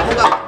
Aku e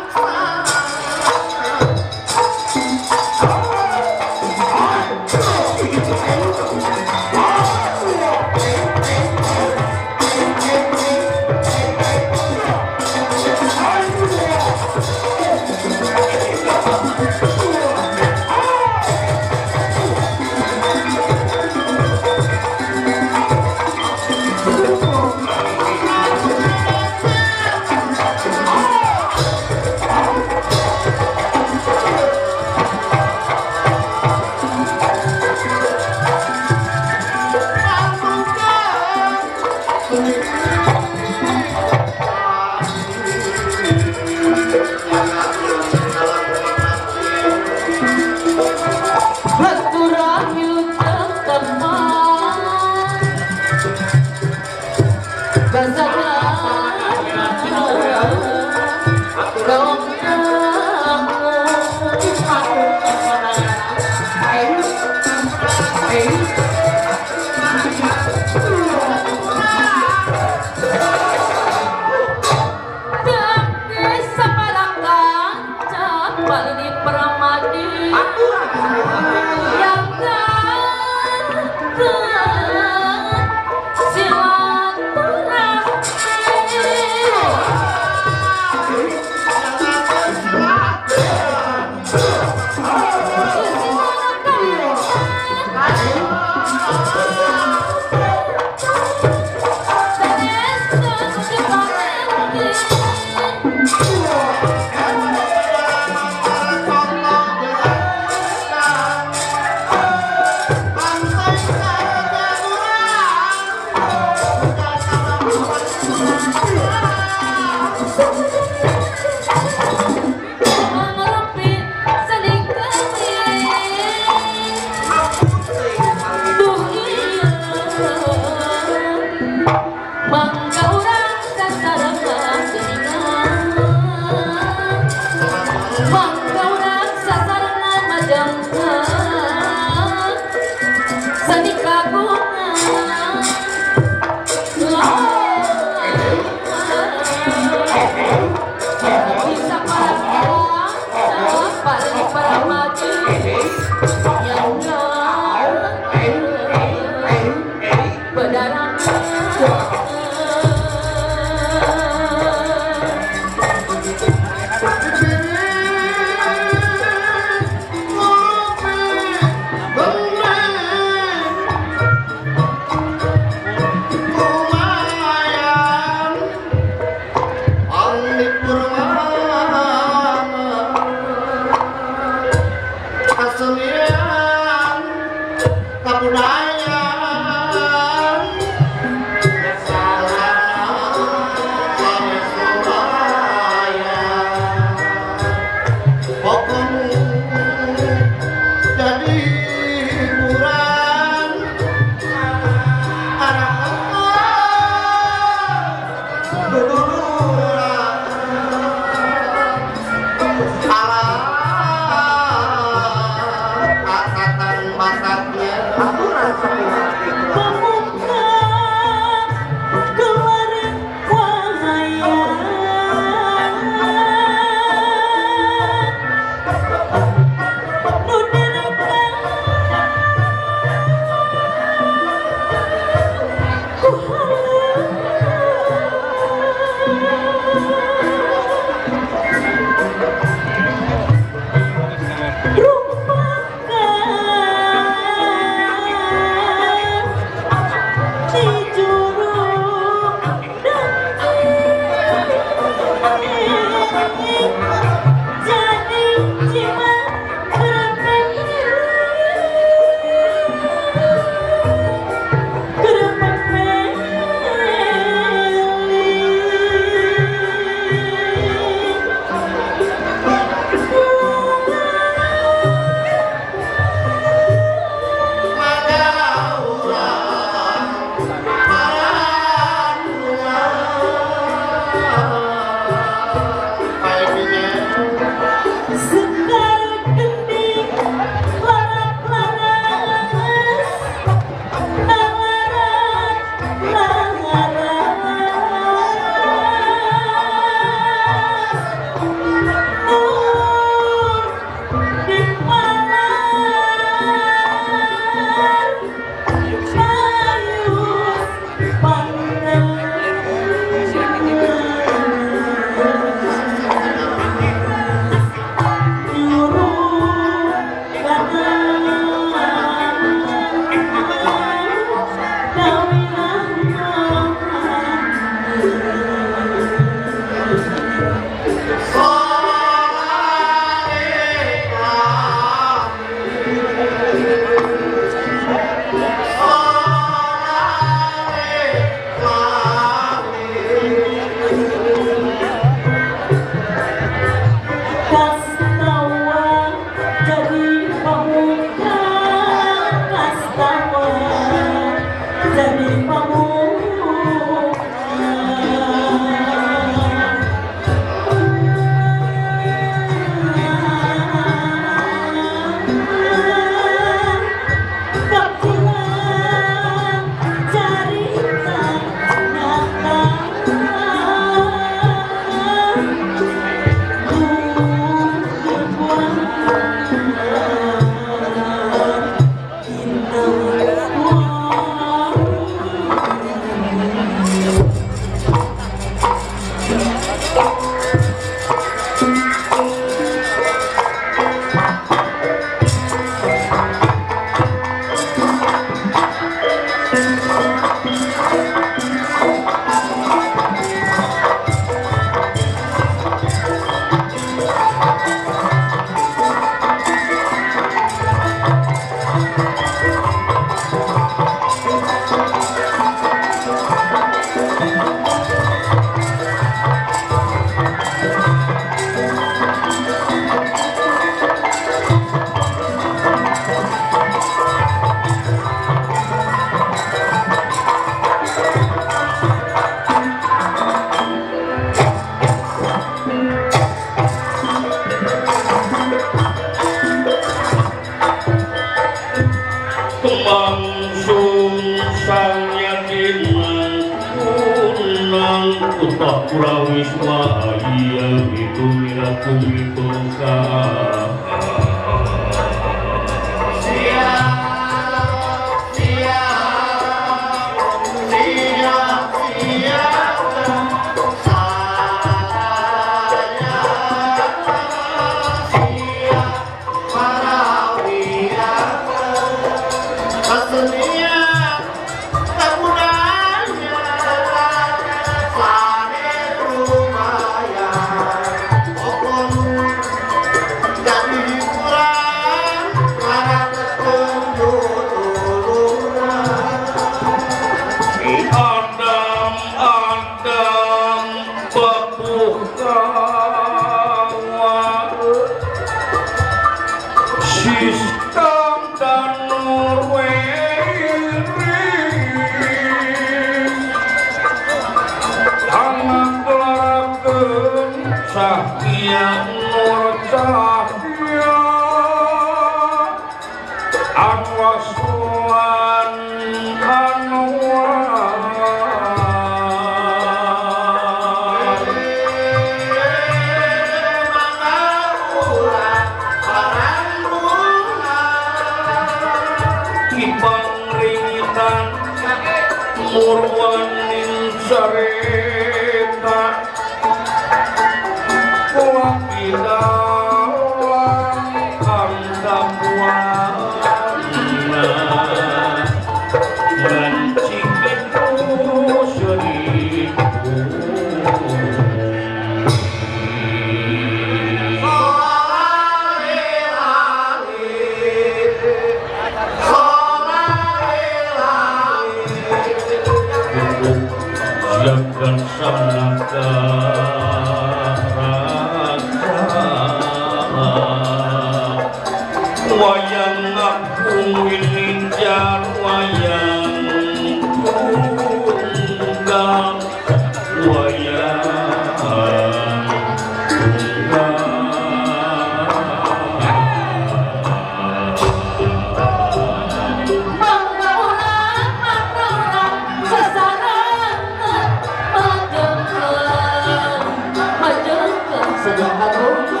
Alejandro.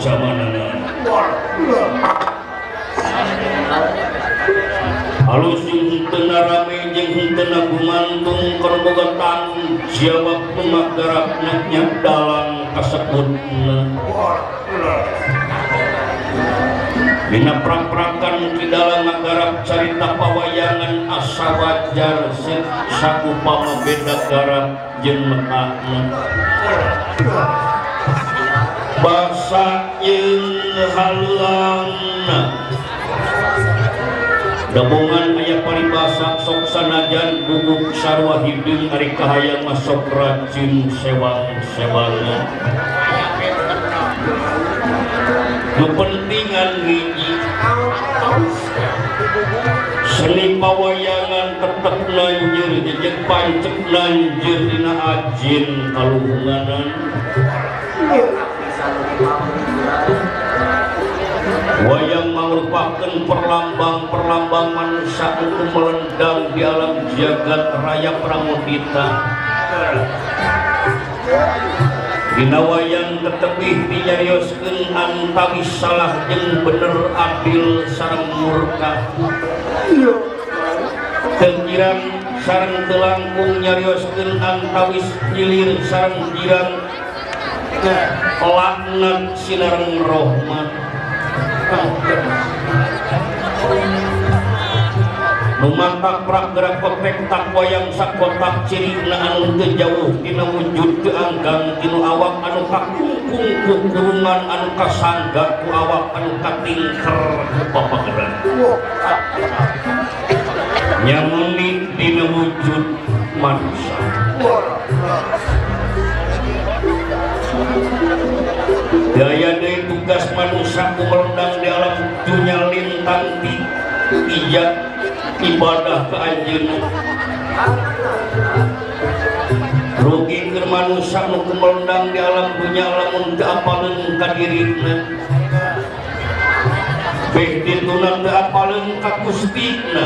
zaman Halo tena ramejen tenagungmantungkerbogetan siwab pegara nanya dalam tersebut Dina perangkrakan ke dalam negara Carrita pawayangan asawajarza sakup bedagara je bahasa hallang gabungan meyakwar bahasa soksanajan dubuk sarwahid hari Kaaha yang masuk rajin sewang sewanya lupentingan gigi selima wayangan tertelannya di Jepang jelan jerdina Ajin kallungunganan ang mau pa perlambangperlambangan satu meledang di alam jagat raya pramudita Diwaang kebih dinyarios antawis salah yang bener adil sarang murkatkiran sarang telangkungnyarios antawislin sarang Sinrang Romatn Numantak gerak kotek takwa yang sakotak ciri naan jauh dina wujud keanggang dinu awak anu kakungkung kukurungan anu kasangga ku awak anu katingker papageran nyamuni dina wujud manusia daya dari tugas manusia kumel punya lintang di ibadah ke anjrmu rugi keman sama pelondang di alam punya alam nggak apa lengkap diri apa lengkap kustina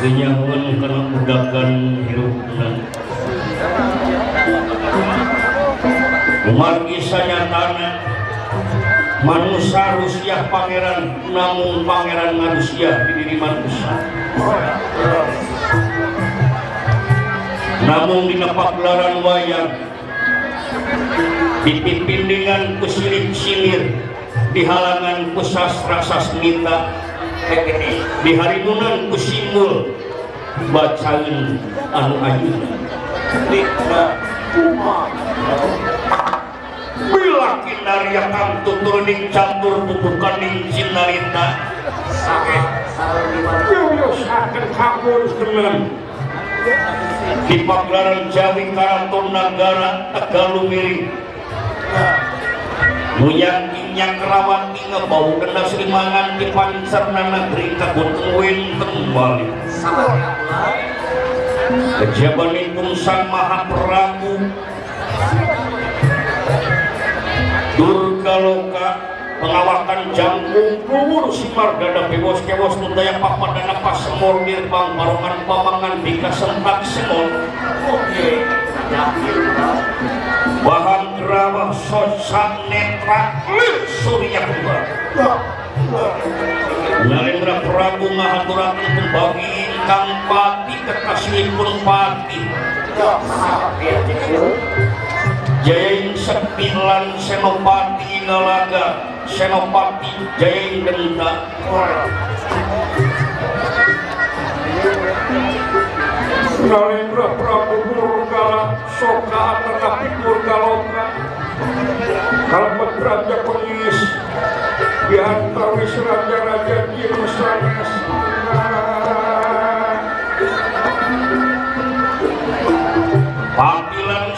senya marknyatanya manusia Rusia pangeran namun pangeran manusia di diri manusia namun di pagelaran wayang dipimpin dengan kusilir-silir di halangan rasa sasmita di bulan kusimul bacaan anu ayunan nikmat umat nariya kang tuturuning campur bubukan ning sinarita sake yuyusaken kabur kelam di pagelaran Jawi Karaton Nagara tegalumiri. Munyang inyang kerawan inge bau kena selimangan di pancerna negeri kebun kuin tembali ya, Kejabanin pun sang maha peraku Durgaloka pengawakan jangkung luwur simar dada bewos kewos tundaya papa dan apa semor nirbang barongan pamangan bika sentak semur oke bahan gerawah sosak netra lir surya kubar Narendra Prabu itu bagi ingkang pati kekasih pun pati ya, Jayain Sepilan Senopati Nalaga Senopati Jayain Denda Narendra Prabu Murkala Soka Atanapi Murkaloka Kalamat Raja Pengis Diantar raja Raja Diantar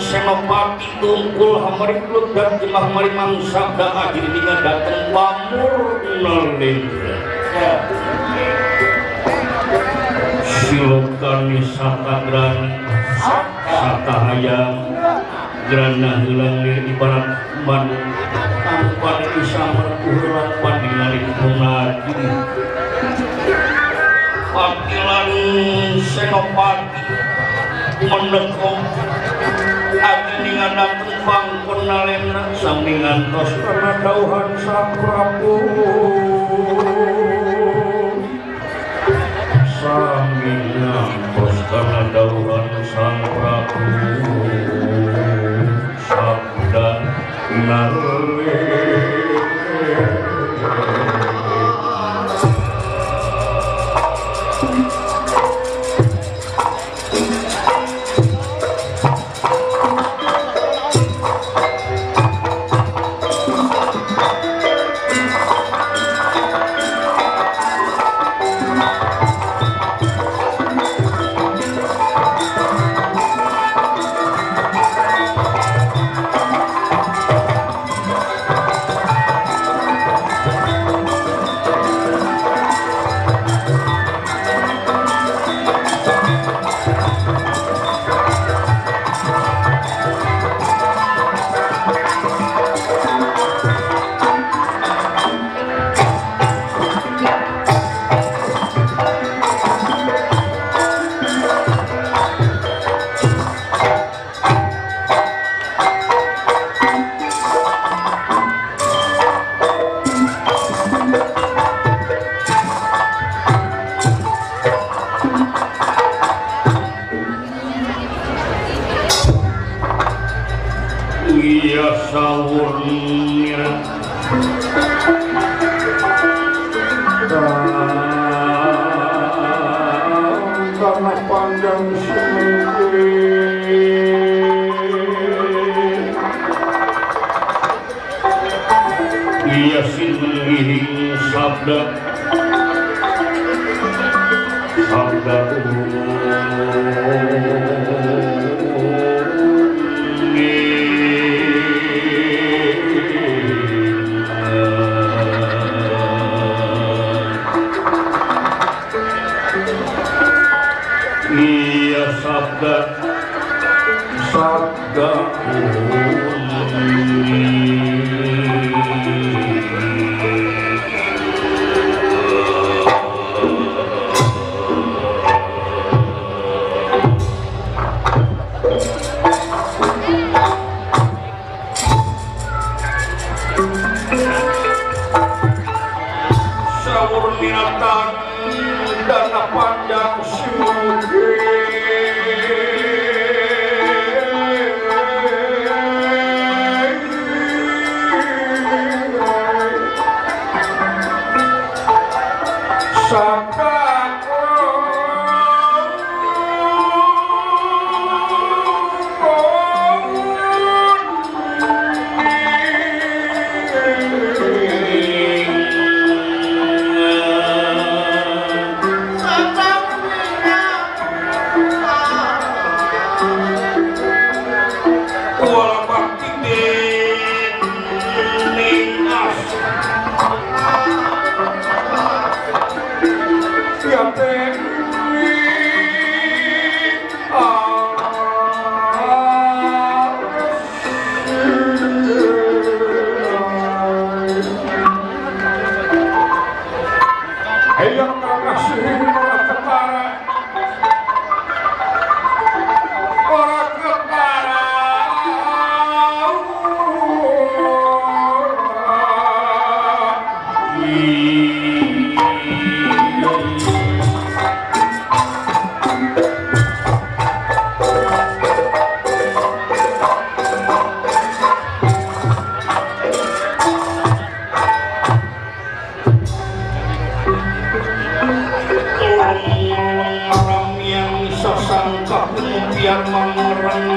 senopati tungkul kulut dan jemah mangsa sabda ajir hingga datang pamur nalendra ya. silakan sata gran sata hayam grana hilang di barat ban tanpa bisa merkuhran pandilari pengajin Pakilan senopati menekong abdingan datang pangkun nalena sambingan tos karena dauhan sakrapu sambingan tos karena dauhan sakrapu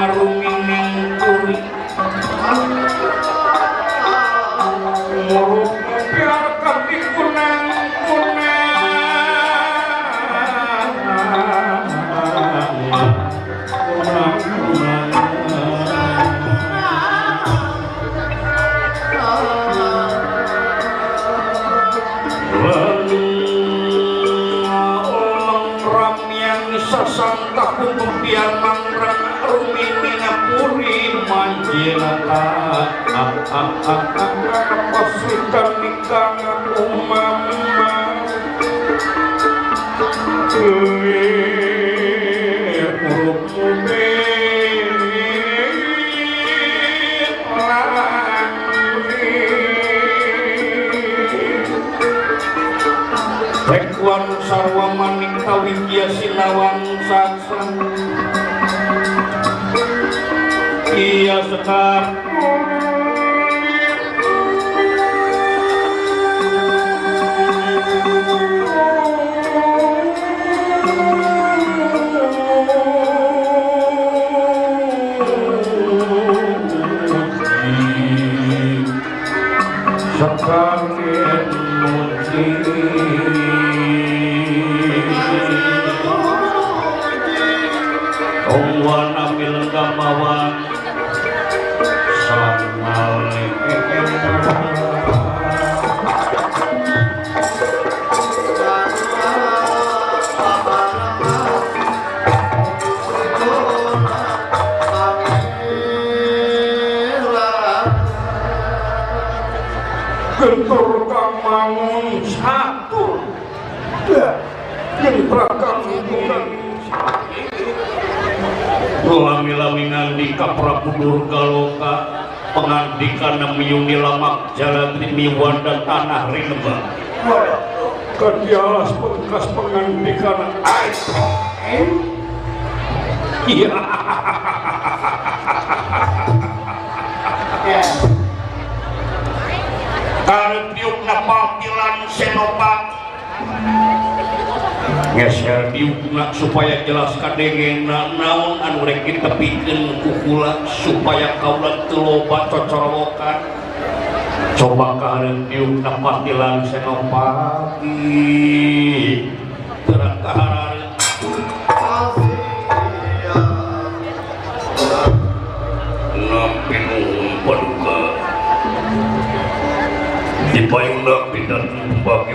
maruming kuri murut biar kami kunang kunang kunang kunang Sasang mata Wasikan di sarwa maning kawin dia silawan sang now's the top. di ka Prabu Durgaloka pengandikan miyungi lamak jalan miwan dan tanah rinba kadialas pengkas pengandikan aik iya ya. karena tiup napatilan senopati ngesel diukna supaya jelas kadenge na naon anu rek ditepikin kukula supaya kaulan teloba cocorokan coba kalian diukna patilan senopati terang kaharan nampi nuhun paduka dipayung nak bidan bagi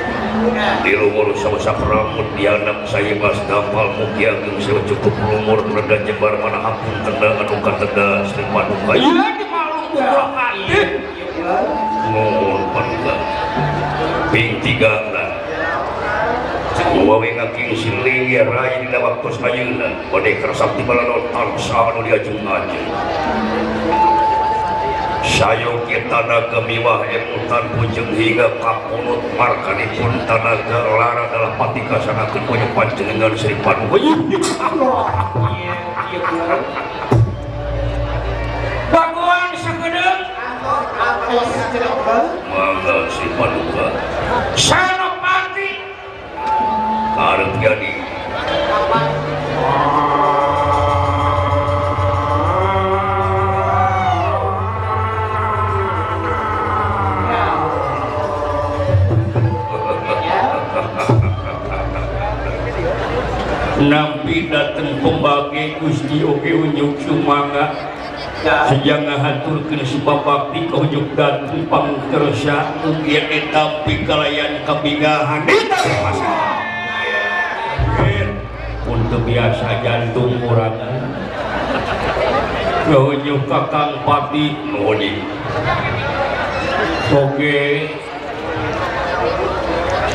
di lumur sawsa kerambut di anak saya mas dampal mukia yang saya cukup lumur reda jebar mana hampun tenda anu katenda sri paduka iya malu kurang iya. kali ngomong paduka ping tiga lah Wawi ngaking siling ya rai di dalam waktu sayuna Wadekar sakti balanon Arsanu diajung aja sayayoketana kemiwatan Pujung hinggaga Pak mulut markani Montanagara La adalah fatika sangatutpangar seripan bunyi karena jadi nabi datang pembaai Gusti Oke unjuk cumanga jangan han terusunjukkan umpang mungkin kebinghan untuk biasa jantung murjukpati Oke kita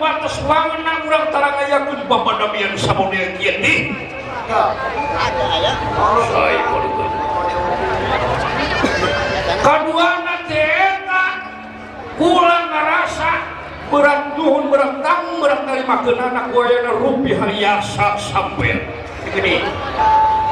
batas wangan kurang tarang ayakun bapak damian kian kiendi ada ya kedua nata kurang ngerasa berang duhun berang tamu berang dari makan anak wayana rupiah hiasa sampai ini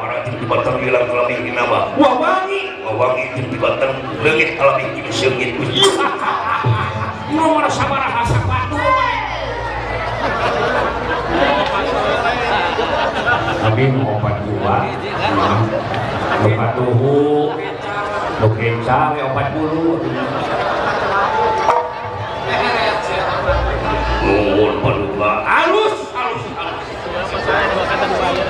orang itu dibatang bilang kelami kenapa wawangi wawangi itu dibatang lengit kelami itu sengit lu merasa marah asap tapi mau padu lupa tuhu lupa cang yang empat puluh nungun paduka halus halus halus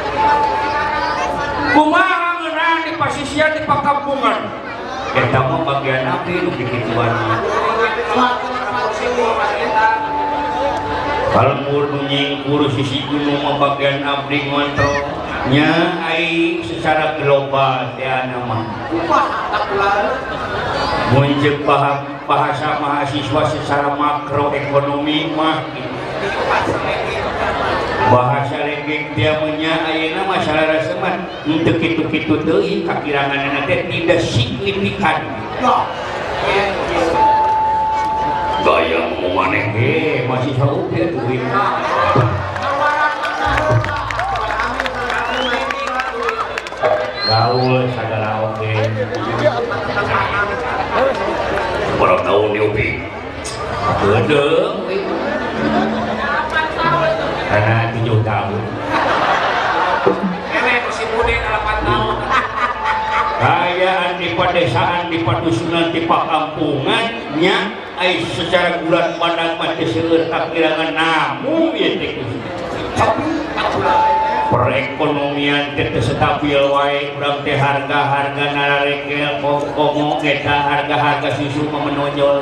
kumaha ngeunaan di pasisian di pakampungan eta mah bagian abdi nu dikituan Kalmur nying kuru sisi gunung mah abdi ngontrol nya ai secara global teh ya, nama muncul bahasa mahasiswa secara makroekonomi mah bahasa lenggeng dia punya ayeuna masyarakat seman untuk itu-itu deui kakirangan nanti tidak signifikan ya. gaya mau maneh ge masih jauh dia duit gaul segala oge Orang tahun diupi. Gedeng karena tujuh tahun nenek masih muda 8 tahun kayaan di pedesaan di padusunan di pakampungan nyak. ai secara bulan pandang mati seueur kakirangan namu ya, ieu teh perekonomian teh stabil wae kurang teh harga-harga nararekel komo eta harga-harga susu memenonjol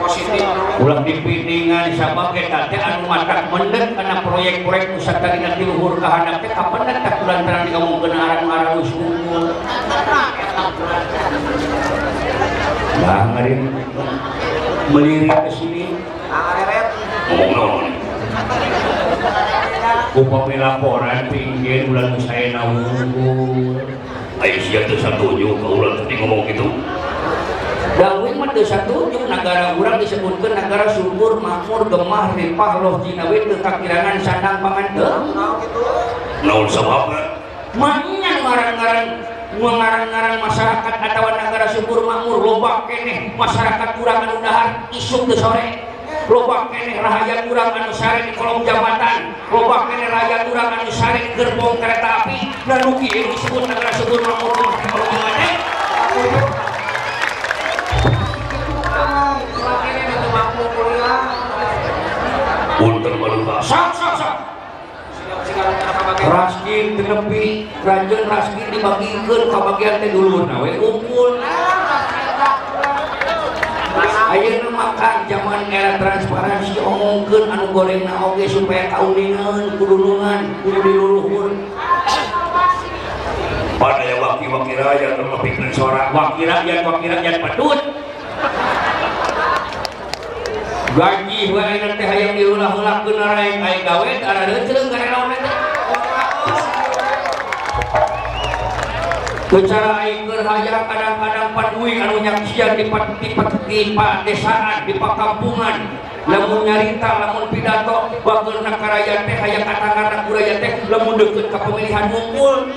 positif ulah piringan siapa teh anu matak mendek karena proyek-proyek nu sakarina di luhur Kapan teh kapendet tak kamu diomongkeun anu arang-arang usungul? unggul Bangarin melirik ke sini ngomong upami laporan pinggir ulah nu saena unggul Ayo siap tuh satu nyuka ulah tadi ngomong gitu Dawing mah teu satuju negara urang disebutkeun negara subur, makmur, gemah, ripah, loh Jinawi we teu kakirangan sandang pangandeung. Naon kitu? Naon sababna? Eh. Mannya ngaran-ngaran mengarang-ngarang masyarakat atau negara subur makmur loba keneh masyarakat kurang anu dahar isuk teu sore loba keneh rahaya kurang anu sare di kolong jabatan loba keneh rahaya kurang anu sare gerbong kereta api dan rugi disebut negara subur makmur kalau gimana? nepi-nepi rajen rasmi dibagikan ke bagian teh dulu nawe unggul ayo makan zaman era transparansi omongkan anu goreng na oge supaya kauningan kudunungan kudu diluluhun pada ya wakil-wakil rakyat sama pikiran suara wakil rakyat wakil rakyat pedut gaji wae teh hayang diulah-ulah ke narai gawe ada deceleng Bicara aingkeun hayang kadang-kadang paduing anu nyaksian di di desa di pakampungan lamun nyarita lamun pidato bageul na karaya teh hayang kata-kata kuraya teh lamun deukeut ka pemilihan unggul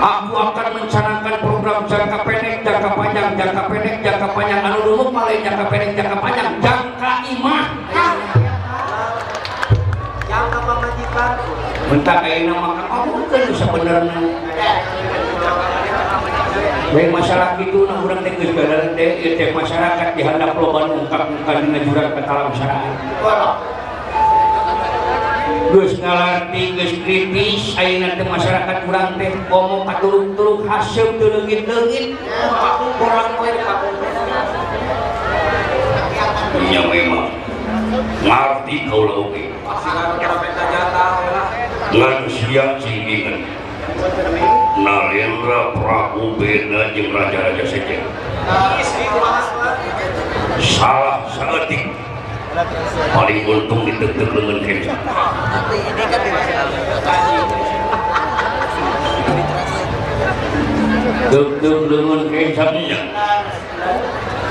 Aku akan mencanangkan program jangka pendek, jangka panjang, jangka pendek, jangka panjang, anu dulu paling jangka pendek, jangka panjang, jangka iman. Jangka pemajikanku. Entah kayak nama kamu kan bisa sebenarnya. Baik masyarakat itu nah orang teh geus gadar teh masyarakat dihandap loban ungkap-ungkap dina jurang katalam syaraan. Geus ngalarti geus kritis ayeuna teh masyarakat kurang teh komo katuruk-turuk hasil teu leungit-leungit. Kurang poe Nya memang ngarti kaula oge lansia siap singingan Narendra Prabu beda jeung raja-raja sejen salah seetik paling untung ditegek lengan kencan deg-deg dia.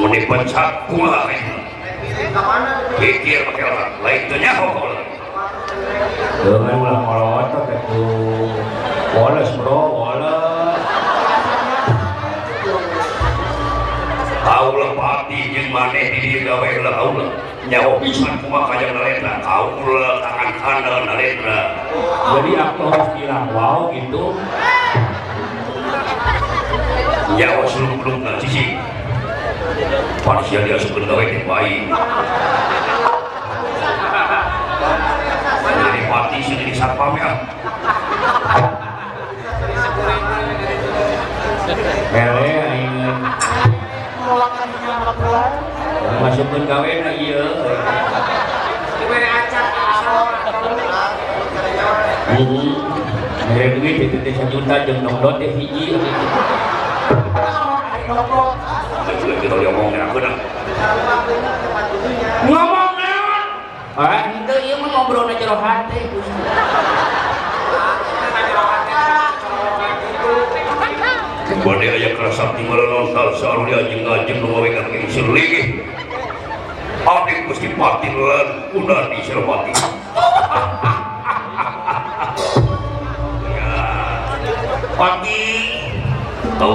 Muni pencak pula Pikir pakai orang Lain itu nyaho pula Dengan ulang orang otak itu gitu. Wales bro, wales Kau lah pati jeng maneh di dia gawe lah kau lah Nyaho pisan kuma kajang narendra Kau lah tangan kandang narendra Jadi aku harus bilang wow gitu Ya, seluruh belum sisi Pansia dia sebelum gawe yang baik jadi mati sih jadi sarpam ya Mele Mulakan dengan Masukkan gawe na iya Gimana acak duit itu 1 juta jeng nongdot deh hiji ngomong sudah kita ngomong ngomong naon itu iya mah ngobrol aja roh hati Bade aya kerasa timbal nonton soal dia anjing anjing nunggu ikan keisir lagi. Adik mesti mati lan udah mati. tahu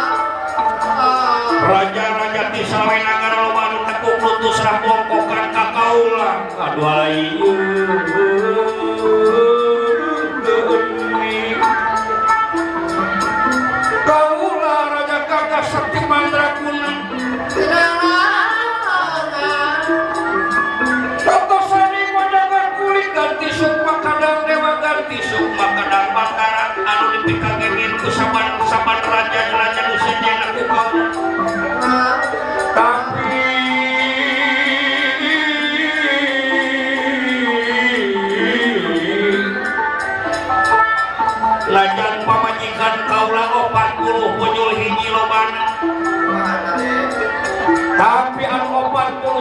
Raraja menjadi sawai nagarawanu tepuusan bongkokan Kakaulaai tisu makakara Aduh dipigangin usaba-ahabat raja-raja nu lebih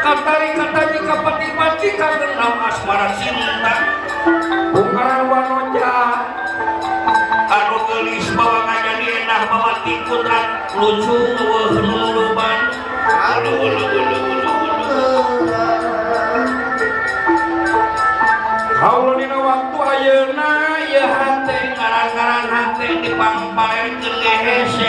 jugapatimatik dalam paraang ungka wa Aduh tulis banya di enak bawaikutan lucuban- dipa ge se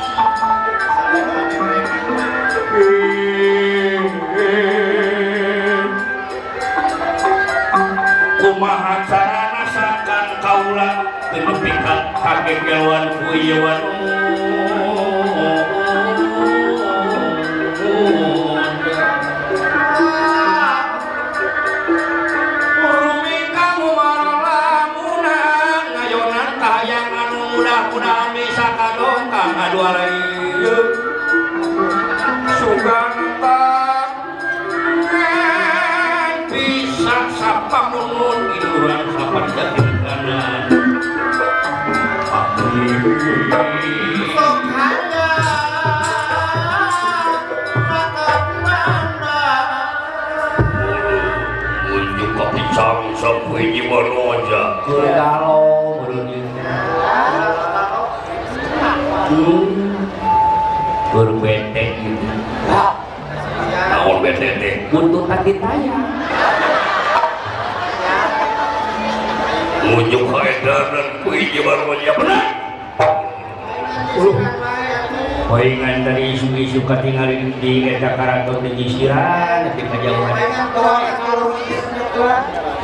ke kewan ku sami sapwiji wanoja galo Guru betek gitu. Tahun betek deh. Muntutan ditayang. Unjuk kaedaran kuiji wanoja benar. Poingan dari isu-isu ketinggalan di Eta Karaton di Jisiran, tapi kejauhan.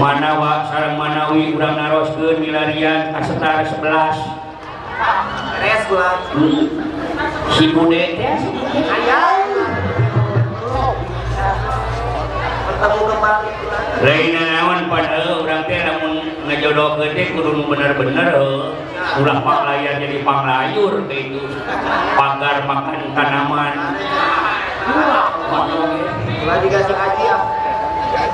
manawa sarang manawi urang naroskeun milarian asetar 11 beres gua hmm. si bude bertemu kembali lain naon pada eh, urang teh lamun ngajodohkeun teh kudu bener-bener eh. ulah jadi panglayur kayak itu pagar makan tanaman Lagi gak sengaja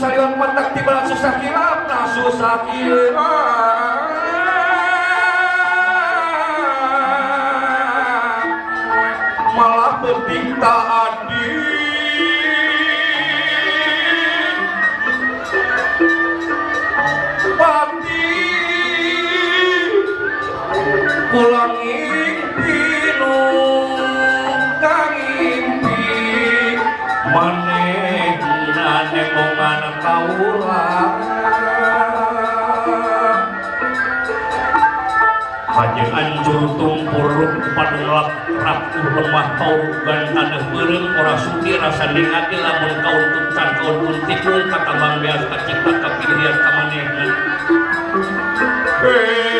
saliwang mandak di balas susah kilap tak nah, susah kilap malah penting tak adil pati pulang impi nungkang impi mana kajjiancurtung burruf pada Ratu rumah kau dan ada burung ora Supir rasa lingatlah mengkau untukkanbulmbang biasa cipta hehe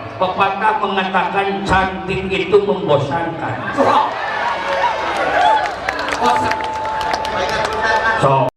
pepatah mengatakan cantik itu membosankan so